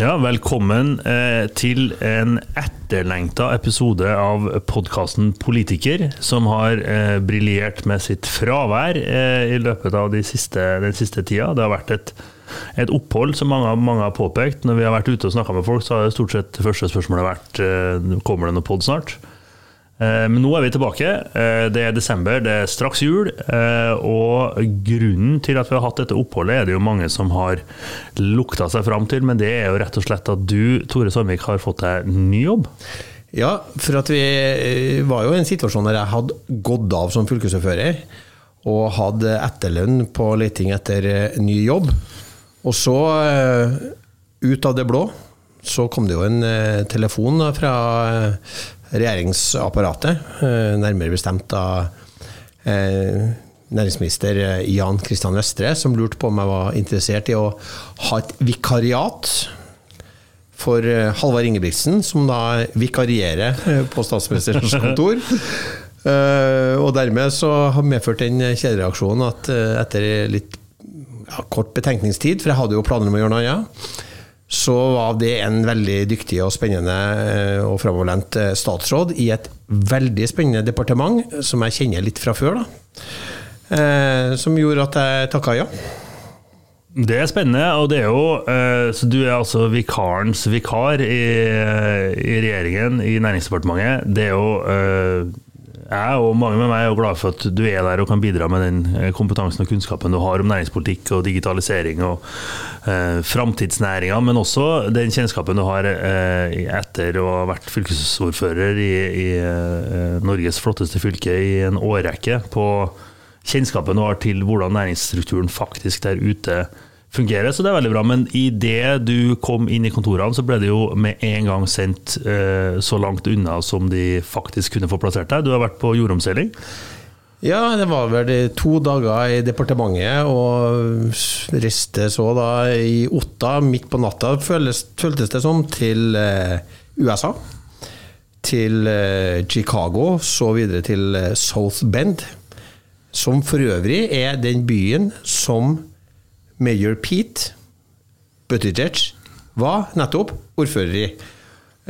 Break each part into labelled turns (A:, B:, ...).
A: Ja, velkommen eh, til en etterlengta episode av podkasten Politiker, som har eh, briljert med sitt fravær eh, i løpet av de siste, den siste tida. Det har vært et, et opphold som mange, mange, har påpekt. Når vi har vært ute og snakka med folk, så har det stort sett første spørsmålet vært kommer det noe pod snart. Eh, men nå er vi tilbake. Eh, det er desember, det er straks jul. Eh, og grunnen til at vi har hatt dette oppholdet, er det jo mange som har lukta seg fram til. Men det er jo rett og slett at du, Tore Sandvik, har fått deg ny jobb.
B: Ja, for at vi var jo i en situasjon der jeg hadde gått av som fylkesordfører. Og hadde etterlønn på leting etter ny jobb. Og så, ut av det blå, så kom det jo en telefon fra regjeringsapparatet, eh, nærmere bestemt av eh, næringsminister Jan Kristian Vestre, som lurte på om jeg var interessert i å ha et vikariat for eh, Halvard Ingebrigtsen, som da vikarierer på statsministerens kontor. og dermed så har medført den kjedereaksjonen at etter litt ja, kort betenkningstid, for jeg hadde jo planer om å gjøre noe annet, så var det en veldig dyktig og spennende eh, og framoverlent eh, statsråd i et veldig spennende departement, som jeg kjenner litt fra før. da, eh, Som gjorde at jeg takka ja.
A: Det er spennende, og det er jo Så du er altså vikarens vikar i, i regjeringen, i Næringsdepartementet. Det er jo jeg og mange med meg er glad for at du er der og kan bidra med den eh, kompetansen og kunnskapen du har om næringspolitikk og digitalisering og eh, framtidsnæringa, men også den kjennskapen du har eh, etter å ha vært fylkesordfører i, i eh, Norges flotteste fylke i en årrekke, på kjennskapen du har til hvordan næringsstrukturen faktisk der ute fungerer, så det er veldig bra. Men idet du kom inn i kontorene, så ble det jo med en gang sendt eh, så langt unna som de faktisk kunne få plassert deg. Du har vært på jordomseiling?
B: Ja, det var vel to dager i departementet, og reiste så da i Otta midt på natta, føltes, føltes det som, til eh, USA. Til eh, Chicago, så videre til eh, South Bend. Som for øvrig er den byen som Mayor Pete Buttigieg var nettopp ordfører i.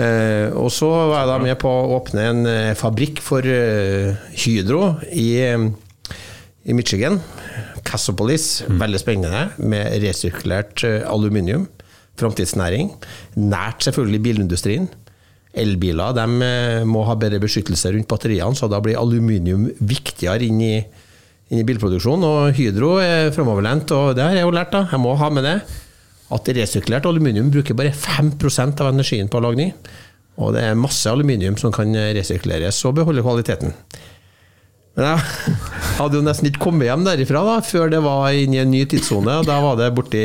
B: Eh, og så var jeg da med på å åpne en eh, fabrikk for eh, Hydro i, i Michigan. Cassopolis. Mm. Veldig spennende, med resirkulert aluminium. Framtidsnæring. Nært selvfølgelig bilindustrien. Elbiler de må ha bedre beskyttelse rundt batteriene, så da blir aluminium viktigere inn i inn i bilproduksjon. Og Hydro er framoverlent, og det har jeg jo lært, da. Jeg må ha med det. At resirkulert aluminium bruker bare 5% av energien på ny. Og det er masse aluminium som kan resirkuleres og beholde kvaliteten. Men jeg hadde jo nesten ikke kommet hjem derifra da, før det var inne i en ny tidssone. Da var det borti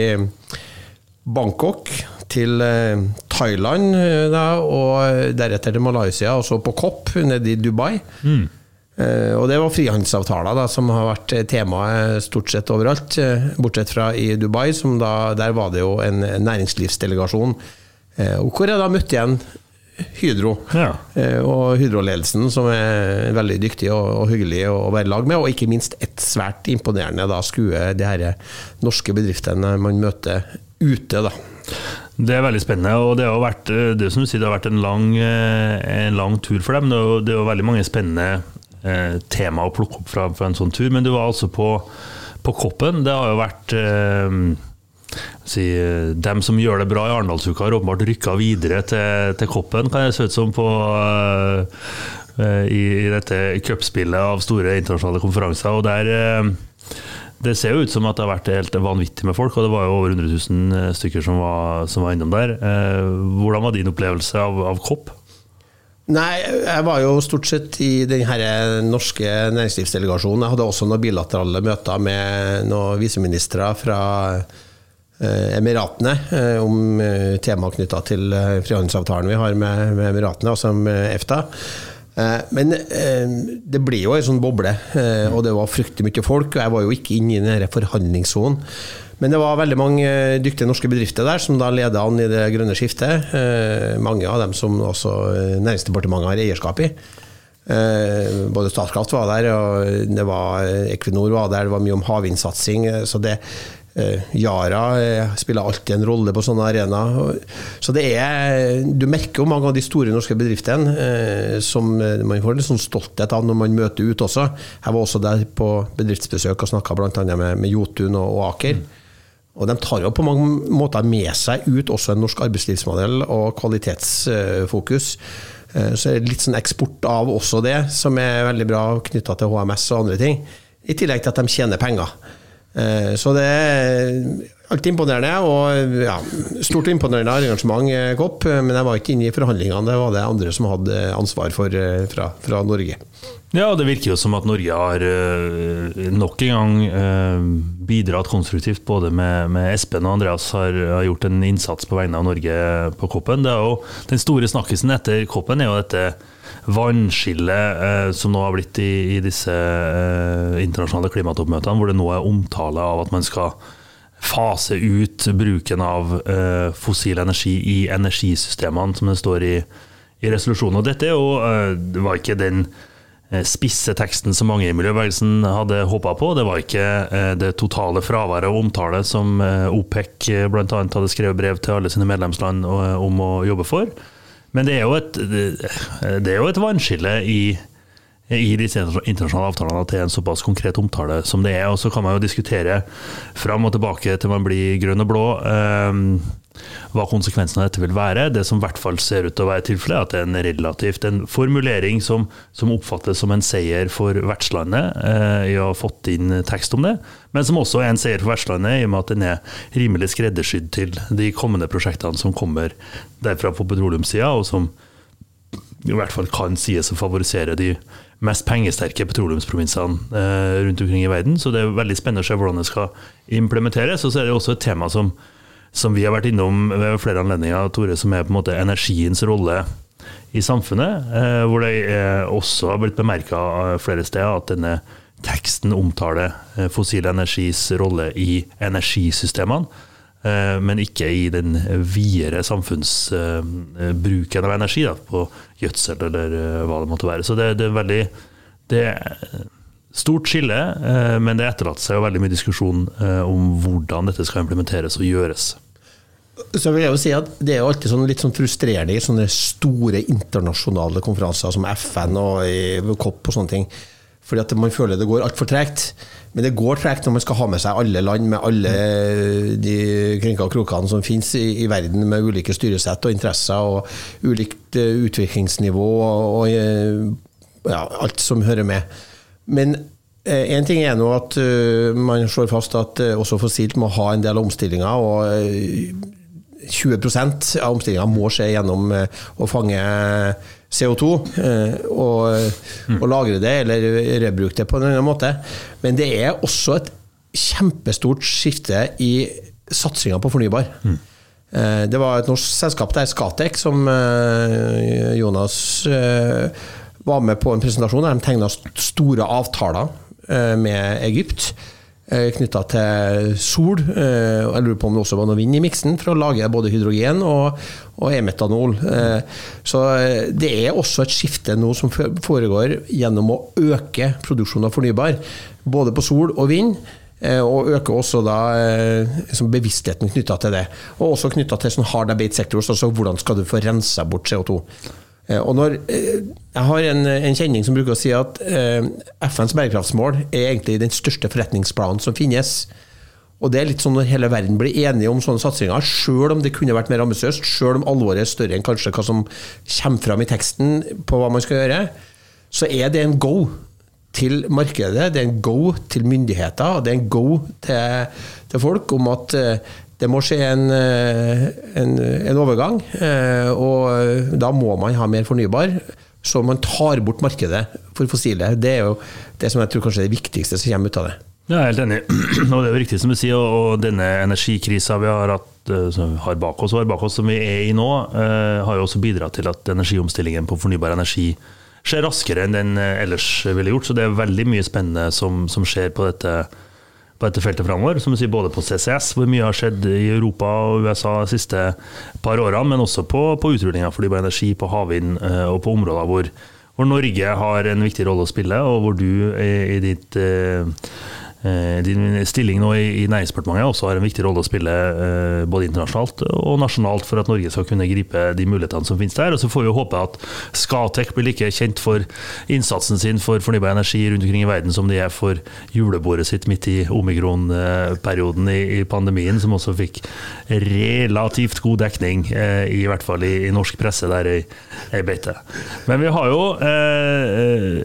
B: Bangkok, til eh, Thailand eh, da, og deretter til Malaysia, og så på Kopp nede i Dubai. Mm. Uh, og det var frihandelsavtaler da, som har vært temaet stort sett overalt, uh, bortsett fra i Dubai, da, der var det jo en næringslivsdelegasjon. Uh, hvor jeg da møtte igjen Hydro, ja. og Hydro-ledelsen, som er veldig dyktig og, og hyggelig å være lag med, og ikke minst et svært imponerende da, skue de her norske bedriftene man møter ute. da.
A: Det er veldig spennende. og Det har vært det som du sier, det har vært en lang, en lang tur for dem. Det er, jo, det er jo veldig mange spennende eh, tema å plukke opp fra, fra, en sånn tur. Men du var altså på, på Koppen. Det har jo vært eh, si, Dem som gjør det bra i Arendalsuka, har åpenbart rykka videre til, til, Koppen, kan det se ut som på eh, i, i, dette cupspillet av store internasjonale konferanser. og der eh, det ser jo ut som at det har vært helt vanvittig med folk, og det var jo over 100 000 stykker som var, som var innom der. Eh, hvordan var din opplevelse av, av Kopp?
B: Nei, jeg var jo stort sett i den norske næringslivsdelegasjonen. Jeg hadde også noen bilaterale møter med noen viseministre fra eh, Emiratene eh, om temaer tema knytta til frihandelsavtalen vi har med, Emiratene, altså med EFTA. Men det blir jo en sånn boble, og det var fryktelig mye folk. Og jeg var jo ikke inne i den forhandlingssonen. Men det var veldig mange dyktige norske bedrifter der som da leda an i det grønne skiftet. Eh, mange av dem som også eh, Næringsdepartementet har eierskap i. Eh, både Statkraft var der, og det var Equinor var der, det var mye om havvindsatsing. Så det, Eh, Yara eh, spiller alltid en rolle på sånne arenaer. Så det er Du merker jo mange av de store norske bedriftene eh, som man får litt sånn stolthet av når man møter ut også. Jeg var også der på bedriftsbesøk og snakka bl.a. Med, med Jotun og, og Aker. Og de tar jo på mange måter med seg ut også en norsk arbeidslivsmodell og kvalitetsfokus. Så er det litt sånn eksport av også det, som er veldig bra knytta til HMS og andre ting. I tillegg til at de tjener penger. Eh, så det er alltid imponerende, og ja, stort imponerende arrangement, eh, Kopp. Men jeg var ikke inne i forhandlingene, det var det andre som hadde ansvar for eh, fra, fra Norge.
A: Ja, det virker jo som at Norge har nok en gang bidratt konstruktivt. Både med, med Espen og Andreas har, har, gjort en innsats på vegne av Norge på Koppen. Jo, den store snakkisen etter Koppen er jo dette vannskillet eh, som nå har blitt i, i disse eh, internasjonale klimatoppmøtene, hvor det nå er omtale av at man skal fase ut bruken av eh, fossil energi i energisystemene, som det står i, i resolusjonen. Og dette jo, eh, det var ikke den eh, spisse teksten som mange i miljøbevegelsen hadde håpa på. Det var ikke det totale fraværet av omtale som OPEC bl.a. hadde skrevet brev til alle sine medlemsland om å jobbe for. Men det er jo et, det er jo et vannskille i, i disse internasjonale avtalene at det er en såpass konkret omtale som det er. Og så kan man jo diskutere fram og tilbake til man blir grønn og blå. eh, hva konsekvensen av dette vil være. Det som i hvert fall ser ut til å være tilfellet, er at det er en relativt en formulering som, som oppfattes som en seier for vertslandet eh, i å ha fått inn tekst om det, men som også er en seier for vertslandet i og med at den er rimelig skreddersydd til de kommende prosjektene som kommer derfra på petroleumssida, og som i hvert fall kan sies å favorisere de mest pengesterke petroleumsprovinsene eh, rundt omkring i verden. Så det er veldig spennende å se hvordan det skal implementeres. Og så er det også et tema som som vi har vært innom ved flere anledninger, Tore, som er på en måte energiens rolle i samfunnet. Eh, hvor det også har blitt bemerka flere steder at denne teksten omtaler eh, fossil energis rolle i energisystemene. Eh, men ikke i den videre samfunnsbruken av energi, da, på gjødsel eller hva det måtte være. Så det, det er veldig det er stort skille, men det etterlater seg jo veldig mye diskusjon om hvordan dette skal implementeres og gjøres.
B: Så vil jeg jo si at Det er jo alltid sånn litt sånn frustrerende i sånne store internasjonale konferanser som FN og COP og sånne ting. Fordi at man føler det går altfor tregt. Men det går tregt når man skal ha med seg alle land med alle de krinka og krokene som finnes i, i, verden, med ulike styresett og interesser og ulikt uh, utviklingsnivå og, og uh, ja, alt som hører med. Men Én eh, ting er nå at man slår fast at også fossilt må ha en del omstillinger. og 20% av omstillinga må skje gjennom eh, å fange CO2 eh, og, mm. og, lagre det, eller rebruke det på en annen måte. Men det er også et kjempestort skifte i satsinga på fornybar. Mm. Eh, det var et norsk selskap der, Skatek, som Jonas var med på en presentasjon der de tegna store avtaler med Egypt. Eh, knytta til sol. Eh, jeg lurer på om det også var noe vind i miksen for å lage både hydrogen og, og e-metanol. Eh, så det er også et skifte nå som foregår gjennom å øke produksjonen av fornybar. Både på sol og vind. Og øke også da liksom bevisstheten knytta til det. Og også knytta til sånn hard abate sectors, altså hvordan skal du få rensa bort CO2. Eh, og når, eh, jeg har en, en, kjenning som bruker å si at eh, FNs bærekraftsmål er egentlig den største forretningsplanen som finnes. Og det er litt sånn Når hele verden blir enige om sånne satsinger, sjøl om det kunne vært mer ambisiøst, sjøl om alvoret er større enn kanskje hva som kommer fram i teksten på hva man skal gjøre, så er det en go til markedet, det er en go til myndigheter, det er en go til, til folk om at det må skje en, eh, en, en, overgang, eh, og da må man ha mer fornybar. Så man tar bort markedet for fossile. Det er jo det som jeg tror kanskje er det viktigste som kommer ut av det.
A: Jeg er helt enig. Og det er jo riktig som du sier, og denne energikrisa vi har, hatt, eh, har bak oss, og har bak oss som vi er i nå, har jo også bidratt til at energiomstillingen på fornybar energi skjer raskere enn den ellers ville gjort. Så det er veldig mye spennende som, som skjer på dette på dette feltet framover. Som du sier, både på CCS, hvor mye har skjedd i Europa og USA de siste par årene, men også på, på utrullinga for fornybar energi, på havvind eh, og på områder hvor, hvor Norge har en viktig rolle å spille, og hvor du i, i ditt eh, din stilling nå i, i Næringsdepartementet også har en viktig rolle å spille eh, både internasjonalt og nasjonalt for at Norge skal kunne gripe de mulighetene som finnes der. Og så får vi håpe at Skatec blir like kjent for innsatsen sin for fornybar energi rundt omkring i verden som de er for julebordet sitt midt i omikron-perioden i, i pandemien, som også fikk relativt god dekning, eh, i hvert fall i, norsk presse der ei, ei beite. Men vi har jo eh,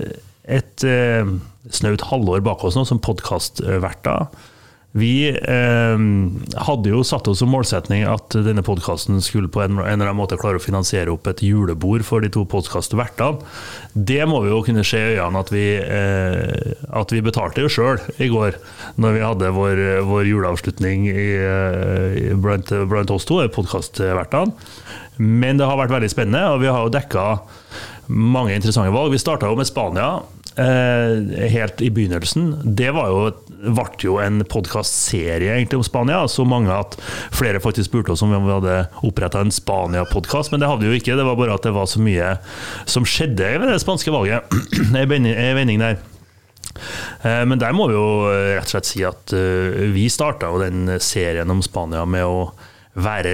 A: et eh, snaut halvår bak oss nå som podkastverter. Vi eh, hadde jo satt oss som målsetning at denne podkasten skulle på en, en, eller annen måte klare å finansiere opp et julebord for de to podkastvertene. Det må vi jo kunne se i øynene at vi, eh, at vi betalte jo sjøl i går, når vi hadde vår, vår juleavslutning i, i, blant, blant, oss to, podkastvertene. Men det har vært veldig spennende, og vi har jo dekka mange interessante valg. Vi starta jo med Spania Eh, helt i begynnelsen. Det var jo, ble jo en podkastserie om Spania. Så mange at flere faktisk spurte oss om vi hadde oppretta en Spania-podkast, men det hadde vi jo ikke. Det var bare at det var så mye som skjedde ved det spanske valget. I vending der. Eh, men der må vi jo rett og slett si at eh, vi starta den serien om Spania med å være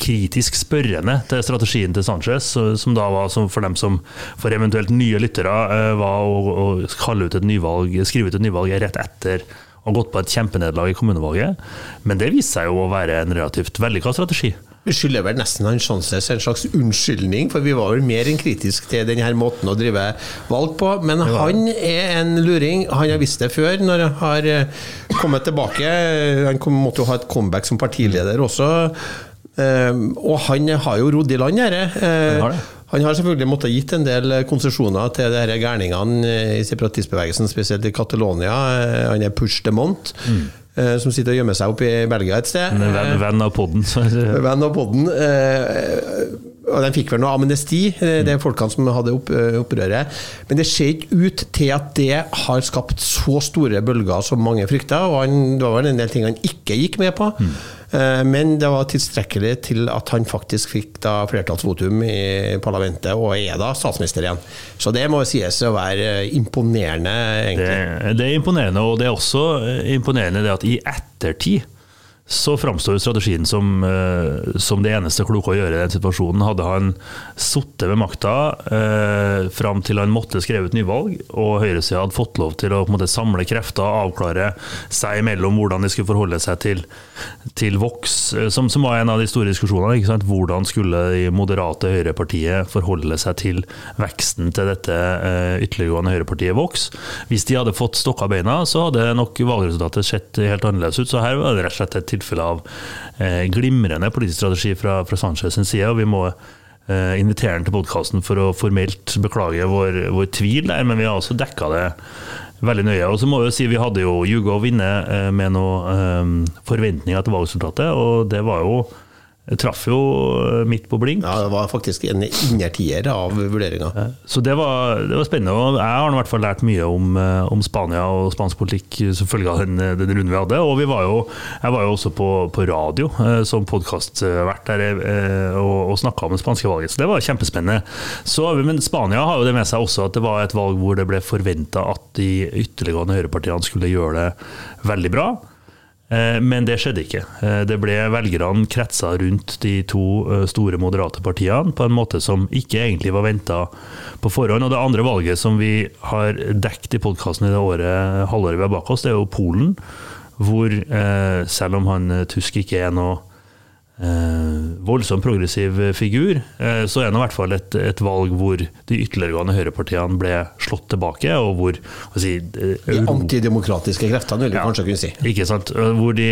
A: kritisk spørrende til strategien til Sanchez, som da var for dem som for eventuelt nye lyttere eh, var å, å kalle ut et nyvalg, skrive ut et nyvalg rett etter å ha gått på et kjempenederlag i kommunevalget. Men det viste seg jo å være en relativt vellykka strategi.
B: Vi skylder vel nesten han Sjanses en slags unnskyldning, for vi var vel mer enn kritisk til denne måten å drive valg på. Men han er en luring. Han har visst det før, når han har eh, kommet tilbake. Han måtte jo ha et comeback som partileder også. Eh, og han har jo rodd i land dette. Eh, han har selvfølgelig måttet gitt en del konsesjoner til de gærningene i separatistbevegelsen, spesielt i Catalonia. Han er push de mont. Mm. Eh, som sitter og gjemmer seg oppe i Belgia et sted.
A: Venn, venn av podden.
B: venn av podden. Eh, og de fikk vel noe amnesti, eh, det er folkene som hadde opprøret. Men det ser ikke ut til at det har skapt så store bølger som mange frykta. Og han, det var vel en del ting han ikke gikk med på. Mm. Eh, men det var tilstrekkelig til at han faktisk fikk da flertallsvotum i parlamentet, og er da statsminister igjen. Så det må sies å være imponerende, egentlig.
A: Det, det er imponerende, og det er også imponerende det at i ettertid så framstår strategien som, eh, som, det eneste kloke å gjøre i den situasjonen. Hadde han sittet ved makta eh, fram til han måtte skrevet nyvalg, og høyresida hadde fått lov til å måte, samle krefter og avklare seg imellom hvordan de skulle forholde seg til, til Vox, eh, som, som, var en av de store diskusjonene. Hvordan skulle de moderate høyrepartiet forholde seg til veksten til dette eh, ytterliggående høyrepartiet Vox? Hvis de hadde fått stokka beina, så hadde nok valgresultatet sett helt annerledes ut. Så her var det rett og slett et tilfelle av eh, glimrende politisk strategi fra, fra Sanchez sin side. og vi må eh, invitere han til podkasten for å formelt beklage vår, vår, tvil der, men vi har også dekka det veldig nøye. Og så må vi jo si Vi hadde jo ljuga å vinne eh, med noen eh, forventninger til valgresultatet, og det var jo jeg traff jo eh, midt på blink.
B: Ja, Det var faktisk en innertier av vurderinga.
A: Så det var, det var, spennende. og Jeg har i hvert fall lært mye om, eh, om Spania og spansk politikk som følge av den, den, runden vi hadde. Og vi var jo, jeg var jo også på, på radio eh, som podkastvert der og, og snakka om det spanske valget, så det var kjempespennende. Så, men Spania har jo det med seg også at det var et valg hvor det ble forventa at de ytterliggående høyrepartiene skulle gjøre det veldig bra. Eh, men det skjedde ikke. Eh, det ble velgerne kretsa rundt de to eh, store moderate partiene på en måte som ikke egentlig var venta på forhånd. Og det andre valget som vi har dekt i podkasten i det året, halvåret vi har bak oss, det er jo Polen. Hvor, selv om han Tusk ikke er noe eh, voldsomt progressiv figur, eh, så er det i hvert fall et, et, valg hvor de ytterliggående høyrepartiene ble slått tilbake, og hvor si,
B: eh, De antidemokratiske kreftene, vil du ja, kanskje kunne si.
A: Ikke sant. Hvor de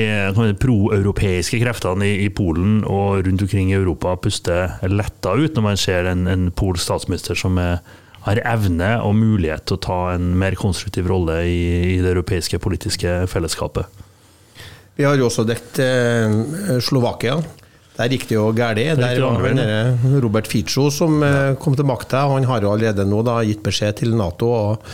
A: proeuropeiske kreftene i, i, Polen og rundt omkring i Europa puster letta ut når man ser en, en polsk statsminister som er har evne og mulighet til å ta en mer konstruktiv rolle i, i det europeiske politiske fellesskapet.
B: Vi har jo også dekt eh, Slovakia. Der gikk det jo galt. Der var det Robert Fico som eh, kom til makta. Han har jo allerede nå da, gitt beskjed til Nato og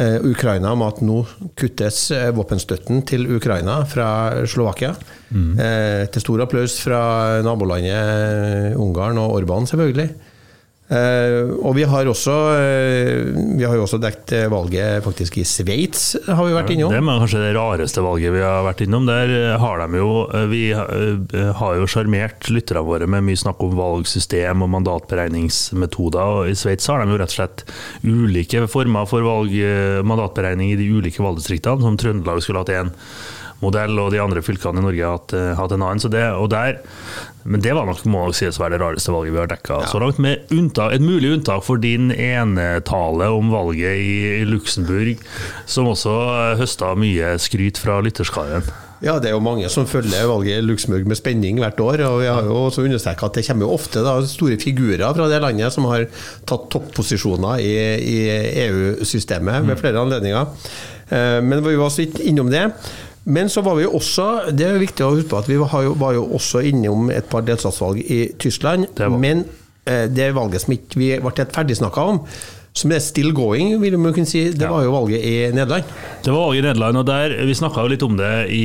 B: eh, Ukraina om at nå kuttes eh, våpenstøtten til Ukraina fra Slovakia. Mm. Eh, til stor applaus fra nabolandet Ungarn og Orban, selvfølgelig. Eh, og vi har også uh, Vi har jo også dekket eh, valget faktisk i Sveits, har vi vært innom.
A: Det er kanskje det rareste valget vi har vært innom. Der har de jo Vi har jo sjarmert lytterne våre med mye snakk om valgsystem og mandatberegningsmetoder. og I Sveits har de jo rett og slett ulike former for valg, mandatberegning i de ulike valgdistriktene, som Trøndelag skulle hatt én modell, og de andre fylkene i Norge har hatt, eh, hatt en annen. Så det, og der, men det var nok må nok sies å være det rareste valget vi har dekka ja. så langt. Med unntak, et mulig unntak for din enetale om valget i, i Luxembourg, som også høsta mye skryt fra lytterskaren.
B: Ja, det er jo mange som følger valget i Luxembourg med spenning hvert år. og Vi har jo også understreket at det kommer jo ofte da, store figurer fra det landet som har tatt topposisjoner i, i EU-systemet ved mm. flere anledninger. Eh, men vi var så vidt innom det. Men så var vi jo også Det er jo viktig å huske på at vi var jo, var jo også innom et par delstatsvalg i Tyskland. Det men eh, det valget som ikke vi ble helt ferdigsnakka om, som er still going, vil man kunne si, det ja. var jo valget i Nederland.
A: Det var valget i Nederland, og der, vi snakka litt om det i,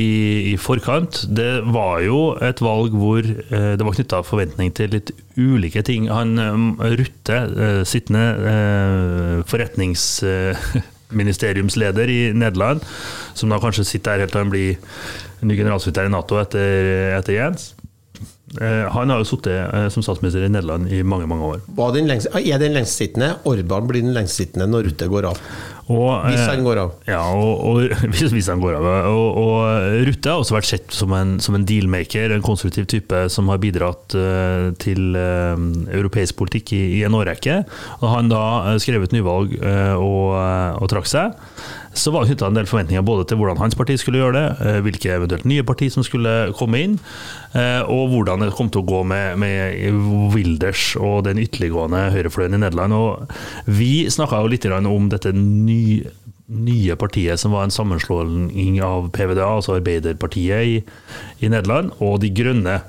A: i, forkant. Det var jo et valg hvor eh, det var knytta forventning til litt ulike ting. Han eh, Rutte, eh, sittende eh, forretnings... ministeriumsleder i Nederland, som da kanskje sitter der helt til han blir ny generalsekretær i Nato etter, etter Jens. Eh, han har jo sittet eh, som statsminister i Nederland i mange mange år.
B: Den lengst, er den lengstsittende? Orban blir den lengstsittende når Rutte går av? Og, hvis han går av.
A: Ja, og, og, hvis, han går av. Og, og Rutte har også vært sett som en, som en, dealmaker, en konstruktiv type som har bidratt uh, til uh, europeisk politikk i, i en årrekke. Og han da skrev ut nyvalg uh, og, og trakk seg, så var det knytta en del forventninger både til hvordan hans parti skulle gjøre det, hvilke eventuelt nye parti som skulle komme inn, og hvordan det kom til å gå med, med Wilders og den ytterliggående høyrefløyen i Nederland. Og vi snakka jo litt om dette nye nye partiet som var en sammenslåing av PVDA, altså Arbeiderpartiet i, i Nederland, og De Grønne.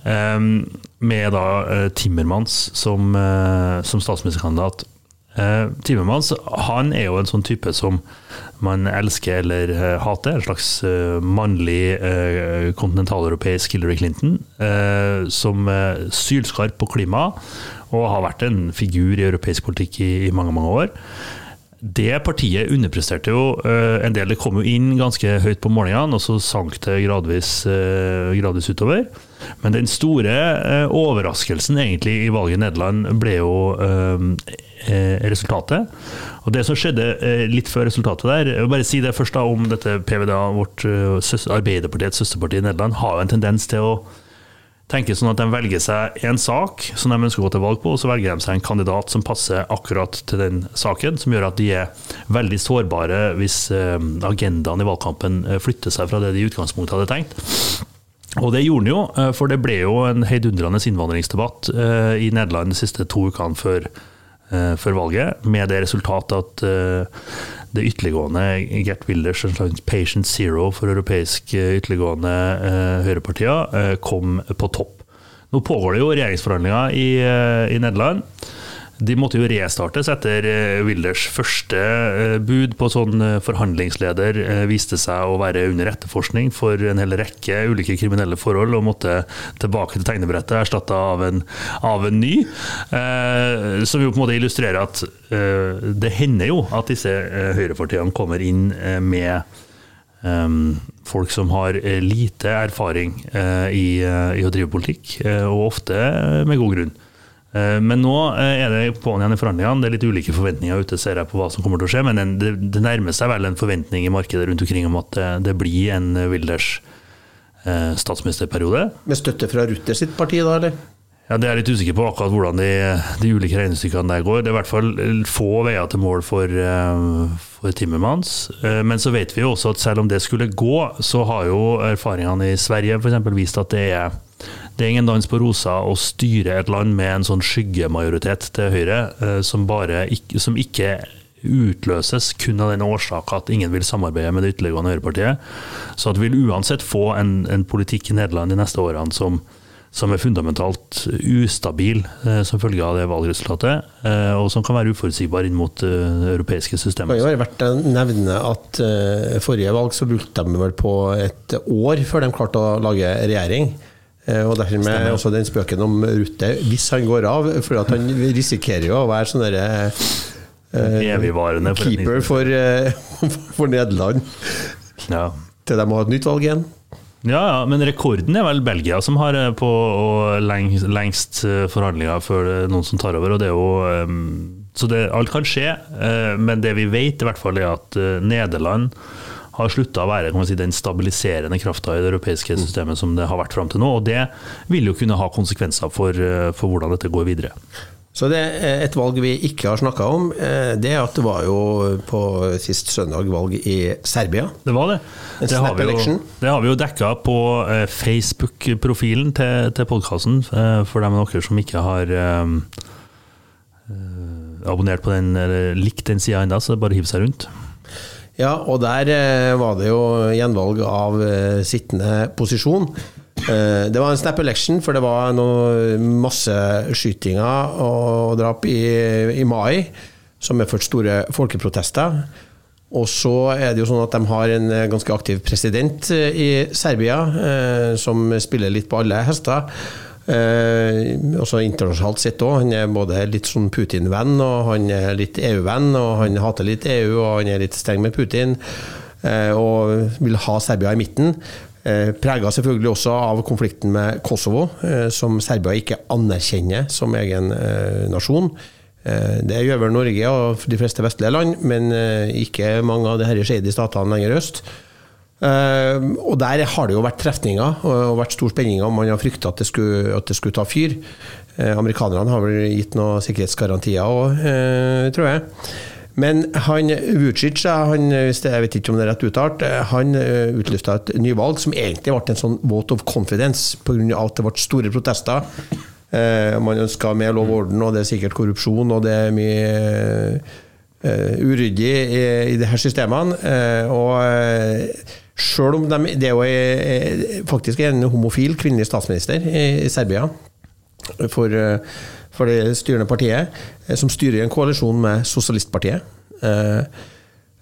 A: Um, med da uh, Timmermans som, uh, som statsministerkandidat. Uh, Timmermans han er jo en sånn type som man elsker eller hater. En slags mannlig kontinentaleuropeisk Hillary Clinton. som er sylskarp på klima, og har vært en figur i europeisk politikk i, i mange, mange år det partiet underpresterte jo uh, en del. Det kom jo inn ganske høyt på målingene, og så sank det gradvis, uh, gradvis utover. Men den store uh, overraskelsen egentlig i valget i Nederland ble jo resultatet. Og det som skjedde litt før resultatet der Jeg vil bare si det først da om dette PVDA, vårt Arbeiderpartiets søsterparti i Nederland, har jo en tendens til å tenker sånn at de velger seg en sak som de ønsker å gå til valg på, og så velger de seg en kandidat som passer akkurat til den saken, som gjør at de er veldig sårbare hvis eh, agendaen i valgkampen eh, flytter seg fra det de i utgangspunktet hadde tenkt. Og det gjorde den jo, eh, for det ble jo en heidundrende innvandringsdebatt i Nederland de siste to ukene før, før valget, med det resultatet at det ytterliggående Gert Wilders, en slags patient zero for europeiske ytterliggående eh, høyrepartier, eh, kom på topp. Nå pågår det jo regjeringsforhandlinger i, eh, i Nederland. De måtte jo restartes etter eh, Wilders første eh, bud på sånn eh, forhandlingsleder viste seg å være under etterforskning for en hel rekke ulike kriminelle forhold, og måtte tilbake til tegnebrettet erstatta av, av, en ny. Som jo på en måte illustrerer at det hender jo at disse høyrepartiene kommer inn med Um, folk som har lite erfaring i, i, å drive politikk, og ofte med god grunn. Eh, men nå eh, er det på'n igjen i forhandlingene. Det er litt ulike forventninger ute ser jeg på hva som kommer til å skje. Men det, det nærmer seg vel en forventning i markedet rundt omkring om at det, det blir en Wilders eh, statsministerperiode.
B: Med støtte fra Rutter sitt parti, da, eller?
A: Ja, Det er jeg litt usikker på akkurat hvordan de, de ulike regnestykkene der går. Det er i hvert fall få veier til mål for, for Timmermans. Men så vet vi jo også at selv om det skulle gå, så har jo erfaringene i Sverige f.eks. vist at det er det er ingen dans på rosa å styre et land med en sånn skyggemajoritet til Høyre, eh, som, bare som ikke utløses kun av den årsak at ingen vil samarbeide med det ytterliggående Høyrepartiet. Så at vi vil uansett få en, en politikk i Nederland de neste årene som, som er fundamentalt ustabil eh, som følge av det valgresultatet, eh, og som kan være uforutsigbar inn mot eh, europeiske systemet.
B: Det være verdt å nevne at eh, forrige valg så brukte de vel på et år før de klarte å lage regjering. Eh, Og dermed
A: Stemmer.
B: også den spøken om Rutte, hvis han går av. For at han risikerer jo å være sånn derre eh,
A: Evigvarende
B: keeper for, eh, for Nederland.
A: Ja.
B: Til de må ha et nytt valg igjen.
A: Ja, ja, men rekorden er vel Belgia som har på lengst, lengst forhandlinger før noen som tar over. og det er jo Så det, alt kan skje, men det vi vet i hvert fall er at Nederland har slutta å være kan man si, den stabiliserende krafta i det europeiske systemet som det har vært fram til nå. og Det vil jo kunne ha konsekvenser for, eh, for hvordan dette går videre.
B: Så det er et valg vi ikke har snakka om. eh, Det er at det var jo på sist søndag valg i Serbia.
A: Det var det. Det har vi jo, det har vi jo dekka på eh, Facebook-profilen til, til podkasten, for dem av dere som ikke har abonnert på den eller likt den sida ennå, så det bare hiv seg rundt.
B: Ja, og der eh, var det jo gjenvalg av eh, sittende posisjon. Eh, det var en snap election, for det var noe masseskytinger og drap i, i mai, som medførte store folkeprotester. Og så er det jo sånn at de har en ganske aktiv president i Serbia, som spiller litt på alle hester. Eh, også internasjonalt sett òg. Han er både litt sånn Putin-venn, og han er litt EU-venn, og han hater litt EU, og han er litt streng med Putin. Eh, og vil ha Serbia i midten. Eh, Prega selvfølgelig også av konflikten med Kosovo, eh, som Serbia ikke anerkjenner som egen eh, nasjon. Eh, Det gjør vel Norge og de fleste vestlige land, men ikke mange av de shady statene lenger øst. Eh, og der har det jo vært trefninger og vært stor spenning om man har frykta at, at det skulle ta fyr. Eh, amerikanerne har vel gitt noen sikkerhetsgarantier òg, eh, tror jeg. Men han Vucic, han, jeg vet ikke om det er rett uttalt, eh, han utlysta utlyste et nyvalg som egentlig ble en sånn vote of confidence pga. at det ble store protester. Eh, man ønska mer lov og orden, og det er sikkert korrupsjon, og det er mye eh, uryddig i, i de her systemene. Eh, og sjøl om de, det jo eh, faktisk en homofil kvinnelig statsminister i, Serbia for, eh, for det styrende partiet, eh, som styrer en koalisjon med Sosialistpartiet.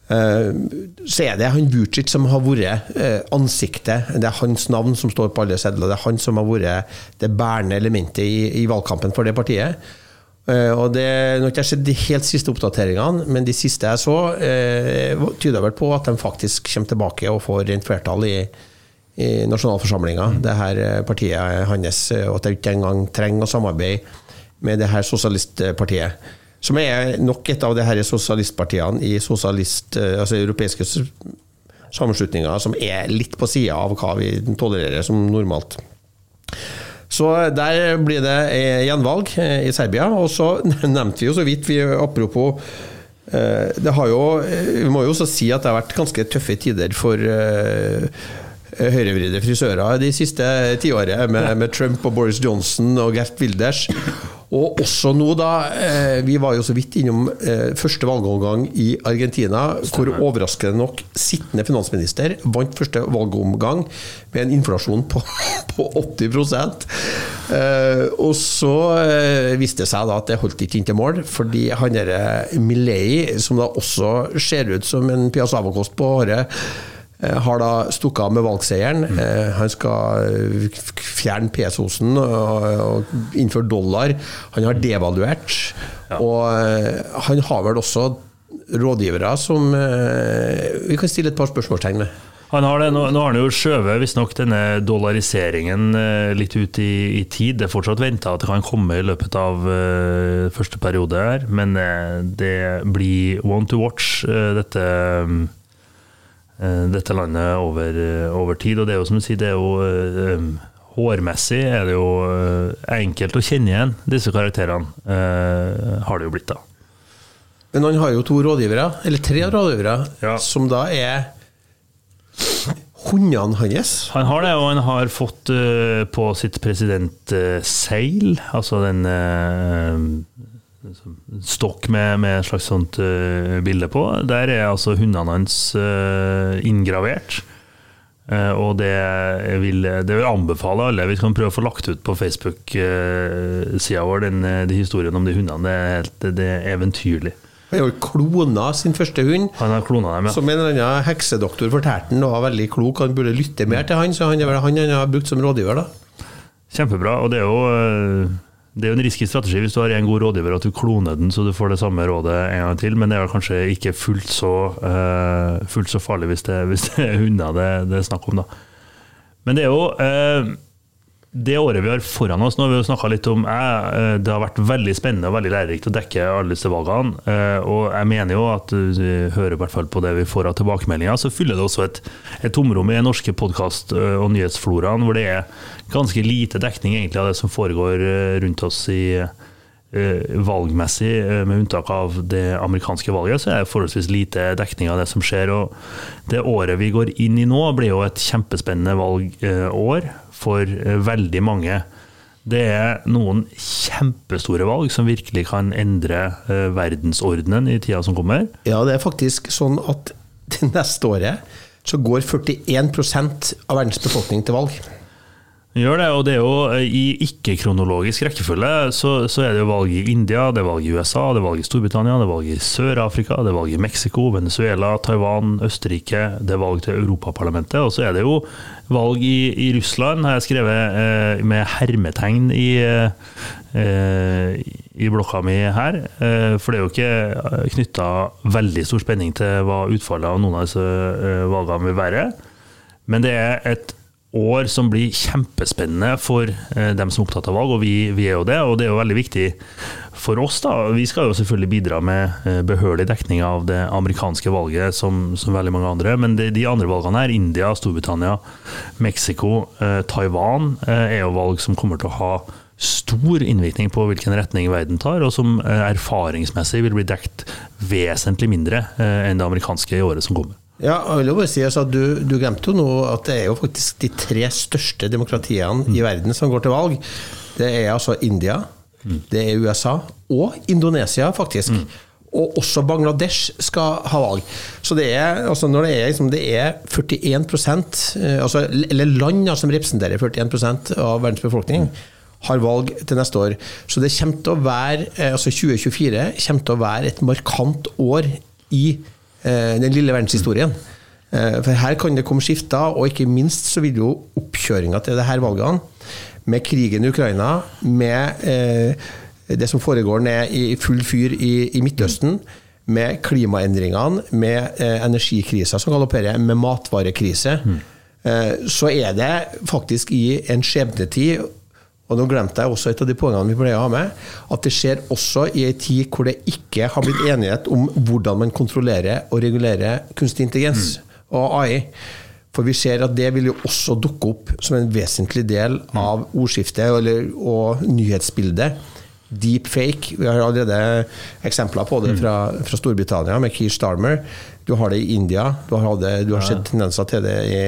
B: Så er det han Vucic som har vært ansiktet. Det er hans navn som står på alle sedler. Det er han som har vært det bærende elementet i, i valgkampen for det partiet. Eh, og det Nå har ikke jeg sett de helt siste oppdateringene, men de siste jeg så, eh, tyder vel på at de faktisk kommer tilbake og får rent flertall i, i nasjonalforsamlinga, det her eh, partiet hans, eh, og at de ikke engang trenger å samarbeide med det her sosialistpartiet. Som er nok et av de her sosialistpartiene i sosialist, altså europeiske sammenslutninger som er litt på sida av hva vi tolererer som normalt. Så der blir det eh, gjenvalg eh, i Serbia. Og så nevnte vi jo så vidt, vi, apropos eh, det har jo, Vi må jo også si at det har vært ganske tøffe tider for høyrevridde frisører de siste tiåret, med, med Trump og Boris Johnson og Gert Wilders. Og også nå, da. Eh, vi var jo så vidt innom eh, første valgomgang i Argentina, hvor overraskende nok sittende finansminister vant første valgomgang med en inflasjon på, på 80 eh, Og så eh, viste det seg da at det holdt ikke inn til mål, fordi han derre Milley, som da også ser ut som en piazzavokost på håret, eh, har da stukket av med valgseieren. Eh, Han skal eh, fjerne pesosen og, og innføre dollar. Han har devaluert. Og eh, han har vel også rådgivere som eh, vi kan stille et par spørsmålstegn med.
A: Han har det, nå, nå har han jo skjøvet visstnok denne dollariseringen eh, litt ut i, i tid. Det er fortsatt venta at det kan komme i løpet av eh, første periode her, men eh, det blir one to watch, eh, dette, eh, dette landet over, eh, over tid. Og det er jo som du sier, det er jo eh, Hårmessig er det jo eh, enkelt å kjenne igjen disse karakterene, eh, har det jo blitt da.
B: Men han har jo to rådgivere, eller tre rådgivere,
A: Ja.
B: som da er hundene hans.
A: Han har det, og han har fått uh, på sitt presidentseil, altså den eh, stokk med, med et slags sånt uh, bilde på. Der er altså hundene hans uh, inngravert. Uh, og det vil, det vil anbefale alle. Vi kan prøve å få lagt ut på Facebook-sida vår den, eh, de historiene om de hundene. Det er, helt, det er eventyrlig.
B: Han har klona sin første hund.
A: Han har klona dem, ja.
B: Som en eller annen heksedoktor fortalte han var veldig klok, han burde lytte mer til han, så han er vel han han har brukt som rådgiver, da.
A: Kjempebra. Og det er jo det er jo en risky strategi hvis du har en god rådgiver at du kloner den så du får det samme rådet en gang til, men det er kanskje ikke fullt så, uh, fullt så farlig hvis det, hvis det er hunder det, det, er snakk om. da. Men det er jo uh, det året vi har foran oss, nå har vi jo litt om eh, Det har vært veldig spennende og veldig lærerikt å dekke alle disse valgene. Eh, og jeg mener jo at du hører i hvert fall på det vi får av tilbakemeldinger, så fyller det også et, et tomrom i den norske podkast- eh, og nyhetsfloraen hvor det er ganske lite dekning egentlig av det som foregår rundt oss i valgmessig, med unntak av det amerikanske valget, så er det forholdsvis lite dekning av det som skjer. og Det året vi går inn i nå, blir jo et kjempespennende valgår for eh, veldig mange. Det er noen kjempestore valg som virkelig kan endre eh, verdensordenen i tida som kommer.
B: Ja, det er faktisk sånn at det neste året så går 41 av verdens befolkning til valg.
A: Gjør det, og det er jo eh, i ikke-kronologisk rekkefølge. Så, så, er det jo valg i India, det er valg i USA, det er valg i Storbritannia, det er valg i Sør-Afrika, det er valg i Mexico, Venezuela, Taiwan, Østerrike, det er valg til Europaparlamentet. Og så er det jo valg i, i Russland, har jeg skrevet eh, med hermetegn i, eh, i blokka mi her. Eh, for det er jo ikke knytta veldig stor spenning til hva utfallet av noen av disse eh, valgene vil være. Men det er et år som blir kjempespennende for eh, dem som er opptatt av valg, og vi, vi, er jo det. Og det er jo veldig viktig for oss. da. Vi skal jo selvfølgelig bidra med eh, behørig dekning av det amerikanske valget, som, som veldig mange andre. Men det, de andre valgene her, India, Storbritannia, Mexico, eh, Taiwan, eh, er jo valg som kommer til å ha stor innvirkning på hvilken retning verden tar, og som eh, erfaringsmessig vil bli dekt vesentlig mindre eh, enn det amerikanske i året som kommer.
B: Ja, jeg vil jo bare si altså, du, du, glemte jo nå at det er jo faktisk de tre største demokratiene mm. i verden som går til valg. Det er altså India, mm. det er USA og Indonesia, faktisk. Mm. Og også Bangladesh skal ha valg. Så det er, altså når det er, liksom, det er 41 eh, altså, eller land som representerer 41 av verdens befolkning, har valg til neste år. Så det kommer til å være, eh, altså 2024 kommer til å være et markant år i Eh, den lille verdenshistorien. Eh, for her kan det komme skifter, og ikke minst så vil jo oppkjøringa til disse valgene, med krigen i Ukraina, med eh, det som foregår ned i full fyr i, i Midtøsten, med klimaendringene, med energikrisa som galopperer, med matvarekrise, mm. så er det faktisk i en skjebnetid og nå glemte jeg også et av de poengene vi pleier å ha med, at det skjer også i en tid hvor det ikke har blitt enighet om hvordan man kontrollerer og regulerer kunstig intelligens mm. og AI. For vi ser at det vil jo også dukke opp som en vesentlig del mm. av ordskiftet eller, og nyhetsbildet. Deepfake. Vi har allerede eksempler på det mm. fra, fra Storbritannia med Keir Starmer. Du har det i India. Du har, det, du har sett tendenser til det i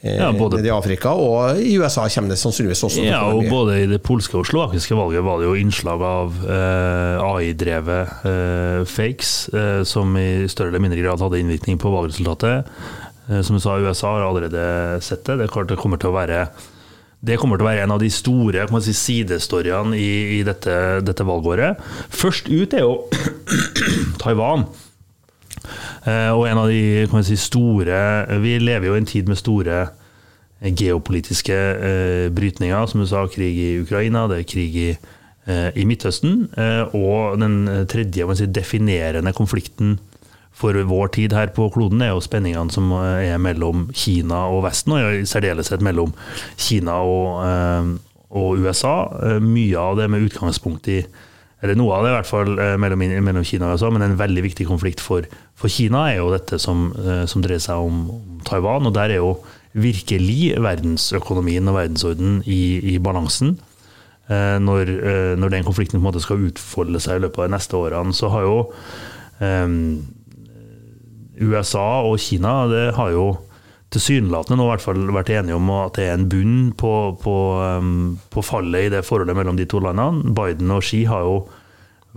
B: ja, både, i Afrika, og i USA kommer det sannsynligvis også.
A: Ja, og Både i det polske og slovakiske valget var det jo innslag av eh, AI-drevet eh, fakes, eh, som i større eller mindre grad hadde innvirkning på valgresultatet. Eh, som du sa, USA har allerede sett det. Det, det kommer til å være det kommer til å være en av de store si, sidestoryene i, i dette, dette, valgåret. Først ut er jo Taiwan. Eh, og en av de si, store Vi lever jo i en tid med store eh, geopolitiske eh, brytninger. Som du sa, krig i Ukraina, det er krig i, i Midtøsten. og den tredje si, definerende konflikten for vår tid her på kloden, er jo spenningene som er mellom Kina og Vesten, og i særdeleshet mellom Kina og, og USA. Mye av det med utgangspunkt i eller noe av det i hvert fall eh, mellom, mellom Kina og USA, men en veldig viktig konflikt for, for Kina er jo dette som, eh, som, dreier seg om, Taiwan. Og der er jo virkelig verdensøkonomien og verdensorden i, i balansen. Eh, når, når, den konflikten på en måte skal utfolde seg i løpet av de neste årene, så har jo um, USA og Kina det har jo tilsynelatende nå i hvert fall vært enige om at det er en bunn på, på, på, fallet i det forholdet mellom de to landene. Biden og Xi har jo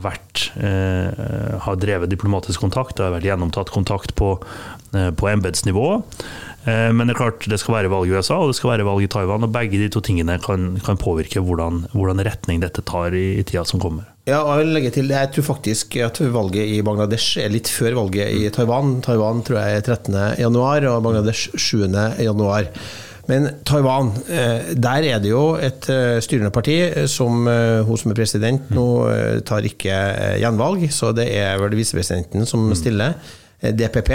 A: vært, eh, har drevet diplomatisk kontakt, det har vært gjennomtatt kontakt på, eh, på embetsnivå. Eh, men det er klart det skal være valg i USA og det skal være valg i Taiwan. og Begge de to tingene kan, kan påvirke hvordan, hvordan, retning dette tar i, i tida som kommer.
B: Ja, og Jeg vil legge til, jeg tror faktisk at valget i Bangladesh er litt før valget i Taiwan. Taiwan tror jeg er 13.1, og Bangladesh 7.1. Men Taiwan, eh, der er det jo et eh, styrende parti som hun som er president nå tar ikke gjenvalg, så det er vel visepresidenten som mm. stiller. DPP.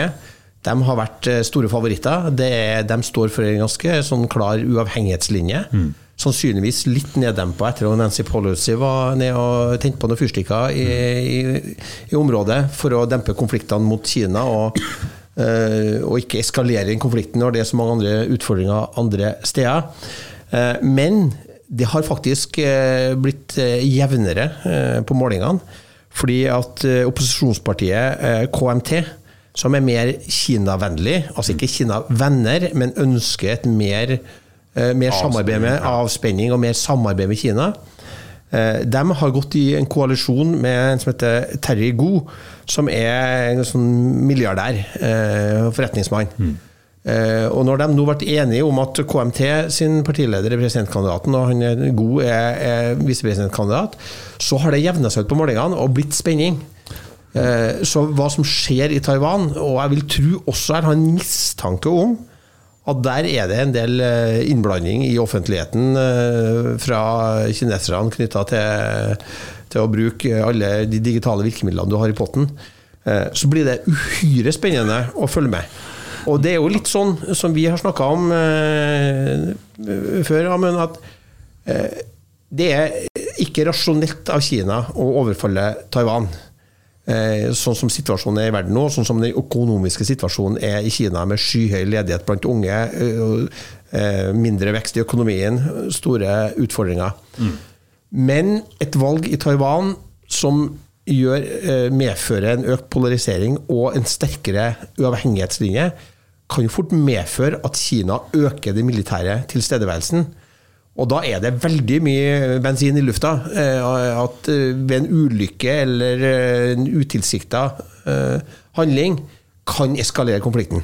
B: De har vært store favoritter. Er, de står for en ganske sånn klar uavhengighetslinje. Sannsynligvis litt neddempa etter at Nancy Pelosi var ned og tente på noen fyrstikker i, i, i, området for å dempe konfliktene mot Kina. og Eh, og ikke eskalere den konflikten når det er så mange andre utfordringer andre steder. Eh, men det har faktisk eh, blitt jevnere på målingene. Fordi at opposisjonspartiet KMT, som er mer Kina-vennlig, altså ikke Kina-venner, men ønsker et mer, mer samarbeid med avspenning og mer samarbeid med Kina, de har gått i en koalisjon med en som heter Terry Goo, som er en sånn milliardær og forretningsmann. Mm. Eh, og når de nå ble enige om at KMT sin partileder er presidentkandidaten, og han er god er, er visepresidentkandidat, så har det jevna seg ut på målingene og blitt spenning. Eh, så hva som skjer i Taiwan, og jeg vil tro også jeg har en mistanke om at der er det en del eh, innblanding i offentligheten eh, fra kineserne knytta til til å bruke alle de digitale virkemidlene du har i potten, eh, så blir det uhyre spennende å følge med. Og det er jo litt sånn som vi har snakka om før, Amund, at det er ikke rasjonelt av Kina å overfalle Taiwan. Eh, sånn som situasjonen er i verden nå, sånn som den økonomiske situasjonen er i Kina, med skyhøy ledighet blant unge, eh, eh, mindre vekst i økonomien, store utfordringer. Mm. Men et valg i Taiwan som gjør, medfører en økt polarisering og en sterkere uavhengighetslinje, kan jo fort medføre at Kina øker den militære tilstedeværelsen. Og da er det veldig mye bensin i lufta. Eh, at eh, ved en ulykke eller en utilsikta handling kan eskalere konflikten.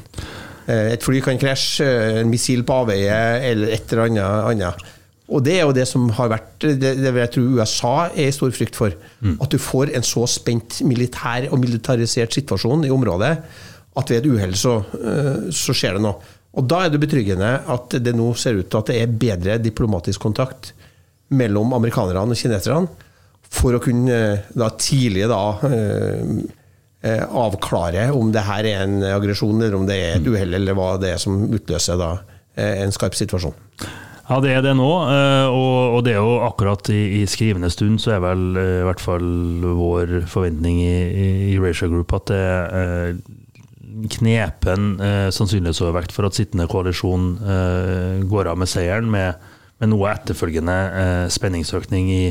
B: Et fly kan krasje, en missil på avveie eller et eller annet. Og det er jo det som har vært det, det jeg tror USA er i stor frykt for. Mm. At du får en så spent militær og militarisert situasjon i området at ved et uhell så, eh, så, skjer det noe. Og da er det betryggende at det nå ser ut til at det er bedre diplomatisk kontakt mellom amerikanerne og kineserne for å kunne eh, da tidlig da eh, avklare om det her er en aggresjon, eller om det er et mm. uhell, eller hva det er som utløser da en skarp situasjon.
A: Ja, det er det nå. Eh, og det er jo akkurat i, skrivende stund så er vel eh, i hvert fall vår forventning i, Eurasia Group at det er eh, sannsynlighetsovervekt for at sittende koalisjon går av med seieren, med, med noe etterfølgende spenningsøkning i,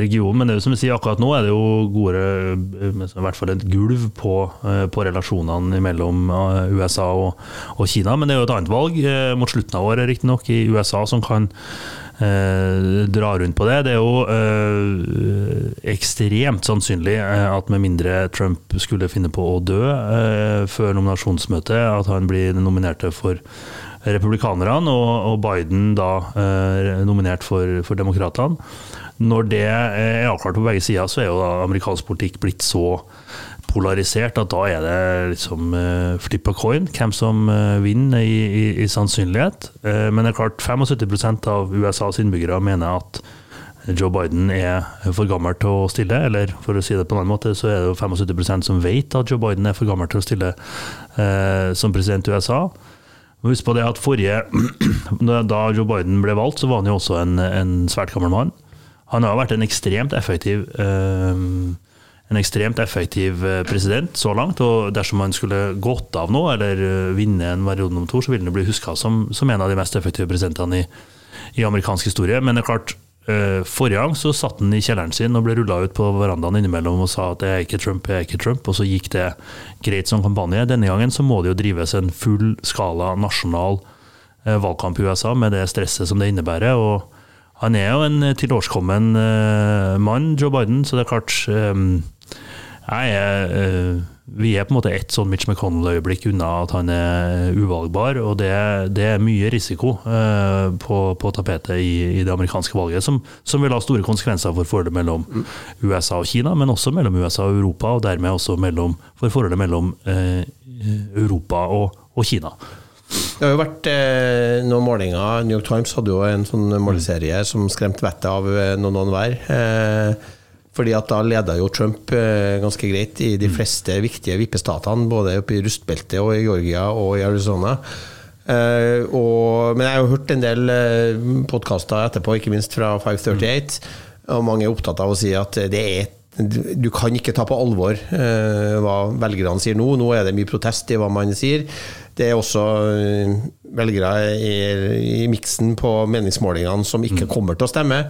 A: regionen. Men det er jo som vi sier, akkurat nå er det jo gode, eh, i hvert fall et gulv på, eh, på relasjonene mellom eh, USA og, og, Kina. Men det er jo et annet valg mot slutten av året, riktignok, i USA som kan eh, dra rundt på det. Det er jo eh, ekstremt sannsynlig at med mindre Trump skulle finne på å dø eh, før nominasjonsmøtet, at han blir nominert for republikanerne, og Biden da nominert for, for demokratene. Når det er avklart på begge sider, så er jo da amerikansk politikk blitt så polarisert at da er det liksom uh, flip a coin, hvem som uh, vinner i, i, i sannsynlighet. Uh, men det er klart 75% av USAs innbyggere mener at Joe Biden er for gammel til å stille, eller for å si det på en annen måte, så er det jo 75% som vet at Joe Biden er for gammel til å stille som president i USA. Husk på det at forrige, Da Joe Biden ble valgt, så var han jo også en, en svært gammel mann. Han har vært en ekstremt effektiv eh, en ekstremt effektiv eh, president så langt. og Dersom han skulle gått av nå, eller eh, vinne en periode nummer to, så ville han bli huska som, som, en av de mest effektive presidentene i, i amerikansk historie. Men det er klart, forrige gang så satt han i kjelleren sin og ble rulla ut på verandaen innimellom og sa at det er ikke Trump, jeg er ikke Trump, og så gikk det greit som kampanje. Denne gangen så må det jo drives en full skala nasjonal valgkamp i USA med det stresset som det innebærer. og han er jo en eh, tilårskommen mann, Joe Biden, så det er klart er, uh, Vi er på en måte ett sånn Mitch McConnell-øyeblikk unna at han er uvalgbar, og det, det er mye risiko uh, på, på, tapetet i, i, det amerikanske valget, som, som, vil ha store konsekvenser for forholdet mellom. USA og Kina, men også mellom USA og Europa, og dermed også mellom, for forholdet mellom Europa og, og Kina.
B: Det har jo vært eh, noen målinger. New York Times hadde jo en sånn måleserie som skremte vettet av eh, noen og hver. Eh, fordi at da leda jo Trump eh, ganske greit i de fleste viktige vippestatene, både oppe i rustbeltet og i Georgia og i Arizona. Eh, og, men jeg har jo hørt en del eh, podkaster etterpå, ikke minst fra 538, og mange er opptatt av å si at det er du kan ikke ta på alvor eh, hva velgerne sier nå. Nå er det mye protest i hva man sier. Det er også eh, velgere i, i miksen på meningsmålingene som ikke kommer til å stemme.